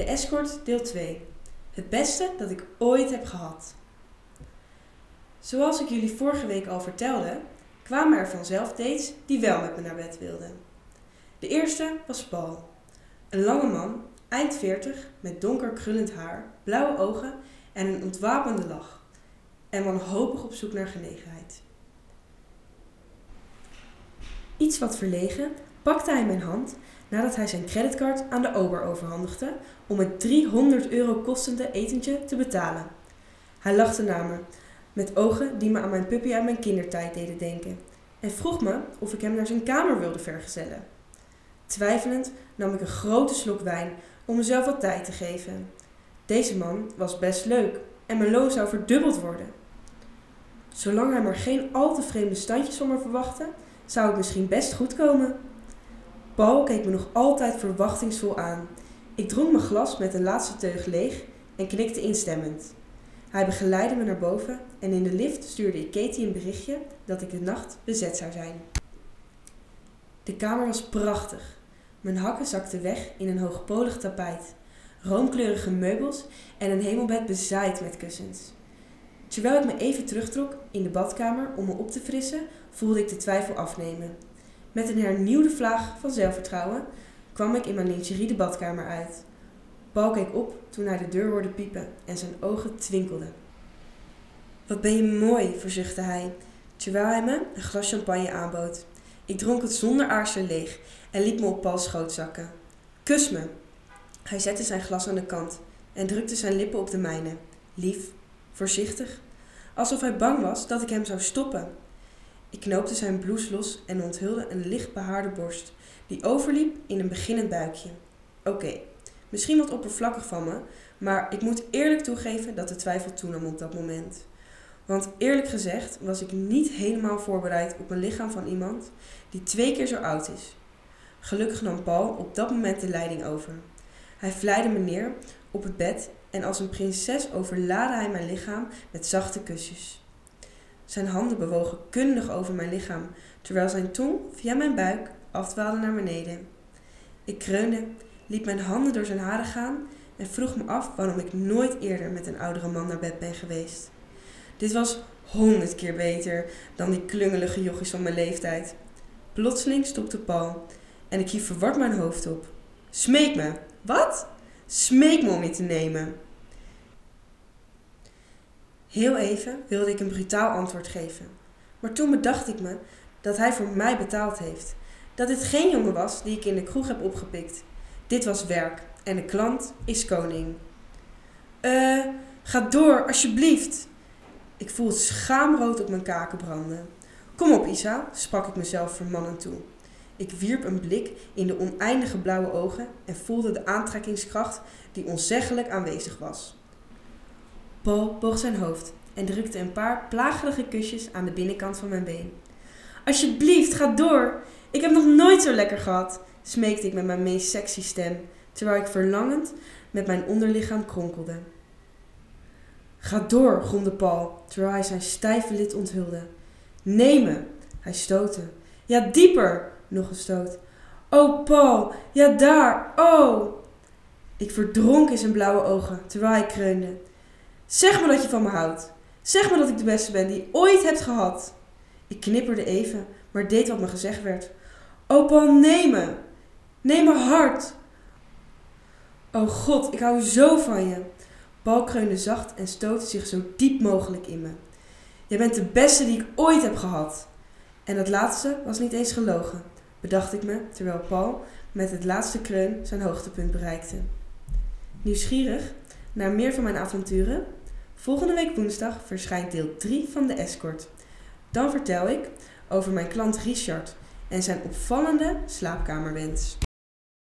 De Escort deel 2. Het beste dat ik ooit heb gehad. Zoals ik jullie vorige week al vertelde, kwamen er vanzelf dates die wel met me naar bed wilden. De eerste was Paul. Een lange man, eind 40, met donker krullend haar, blauwe ogen en een ontwapende lach. En wanhopig op zoek naar genegenheid. Iets wat verlegen pakte hij mijn hand nadat hij zijn creditcard aan de ober overhandigde om het 300 euro kostende etentje te betalen. Hij lachte naar me, met ogen die me aan mijn puppy uit mijn kindertijd deden denken, en vroeg me of ik hem naar zijn kamer wilde vergezellen. Twijfelend nam ik een grote slok wijn om mezelf wat tijd te geven. Deze man was best leuk en mijn loon zou verdubbeld worden. Zolang hij maar geen al te vreemde standjes van me verwachtte, zou het misschien best goed komen. Paul keek me nog altijd verwachtingsvol aan. Ik dronk mijn glas met de laatste teug leeg en knikte instemmend. Hij begeleidde me naar boven en in de lift stuurde ik Katie een berichtje dat ik de nacht bezet zou zijn. De kamer was prachtig. Mijn hakken zakten weg in een hoogpolig tapijt, roomkleurige meubels en een hemelbed bezaaid met kussens. Terwijl ik me even terugtrok in de badkamer om me op te frissen, voelde ik de twijfel afnemen. Met een hernieuwde vlaag van zelfvertrouwen kwam ik in mijn lingerie de badkamer uit. Paul keek op toen hij de deur hoorde piepen en zijn ogen twinkelden. Wat ben je mooi, verzuchtte hij, terwijl hij me een glas champagne aanbood. Ik dronk het zonder aarzelen leeg en liet me op Pauls schoot zakken. Kus me. Hij zette zijn glas aan de kant en drukte zijn lippen op de mijne. Lief, voorzichtig, alsof hij bang was dat ik hem zou stoppen. Ik knoopte zijn blouse los en onthulde een licht behaarde borst, die overliep in een beginnend buikje. Oké, misschien wat oppervlakkig van me, maar ik moet eerlijk toegeven dat de twijfel toenam op dat moment. Want eerlijk gezegd was ik niet helemaal voorbereid op een lichaam van iemand die twee keer zo oud is. Gelukkig nam Paul op dat moment de leiding over. Hij vleide me neer op het bed en als een prinses overlaadde hij mijn lichaam met zachte kusjes. Zijn handen bewogen kundig over mijn lichaam, terwijl zijn tong via mijn buik afdwaalde naar beneden. Ik kreunde, liet mijn handen door zijn haren gaan en vroeg me af waarom ik nooit eerder met een oudere man naar bed ben geweest. Dit was honderd keer beter dan die klungelige jochies van mijn leeftijd. Plotseling stopte Paul en ik hief verward mijn hoofd op. Smeek me! Wat? Smeek me om je te nemen. Heel even wilde ik een brutaal antwoord geven. Maar toen bedacht ik me dat hij voor mij betaald heeft. Dat dit geen jongen was die ik in de kroeg heb opgepikt. Dit was werk en de klant is koning. Eh, ga door, alsjeblieft. Ik voel het schaamrood op mijn kaken branden. Kom op, Isa, sprak ik mezelf vermannend toe. Ik wierp een blik in de oneindige blauwe ogen en voelde de aantrekkingskracht die onzeggelijk aanwezig was. Paul boog zijn hoofd en drukte een paar plagerige kusjes aan de binnenkant van mijn been. Alsjeblieft, ga door. Ik heb nog nooit zo lekker gehad, smeekte ik met mijn meest sexy stem, terwijl ik verlangend met mijn onderlichaam kronkelde. Ga door, gromde Paul, terwijl hij zijn stijve lid onthulde. Neem me, hij stootte. Ja, dieper, nog een stoot. Oh, Paul, ja daar, oh! Ik verdronk in zijn blauwe ogen, terwijl hij kreunde. Zeg me dat je van me houdt. Zeg me dat ik de beste ben die je ooit hebt gehad. Ik knipperde even, maar deed wat me gezegd werd. Oh Paul, neem me. Neem me hard. Oh God, ik hou zo van je. Paul kreunde zacht en stootte zich zo diep mogelijk in me. Jij bent de beste die ik ooit heb gehad. En dat laatste was niet eens gelogen, bedacht ik me terwijl Paul met het laatste kreun zijn hoogtepunt bereikte. Nieuwsgierig naar meer van mijn avonturen? Volgende week woensdag verschijnt deel 3 van de Escort. Dan vertel ik over mijn klant Richard en zijn opvallende slaapkamerwens.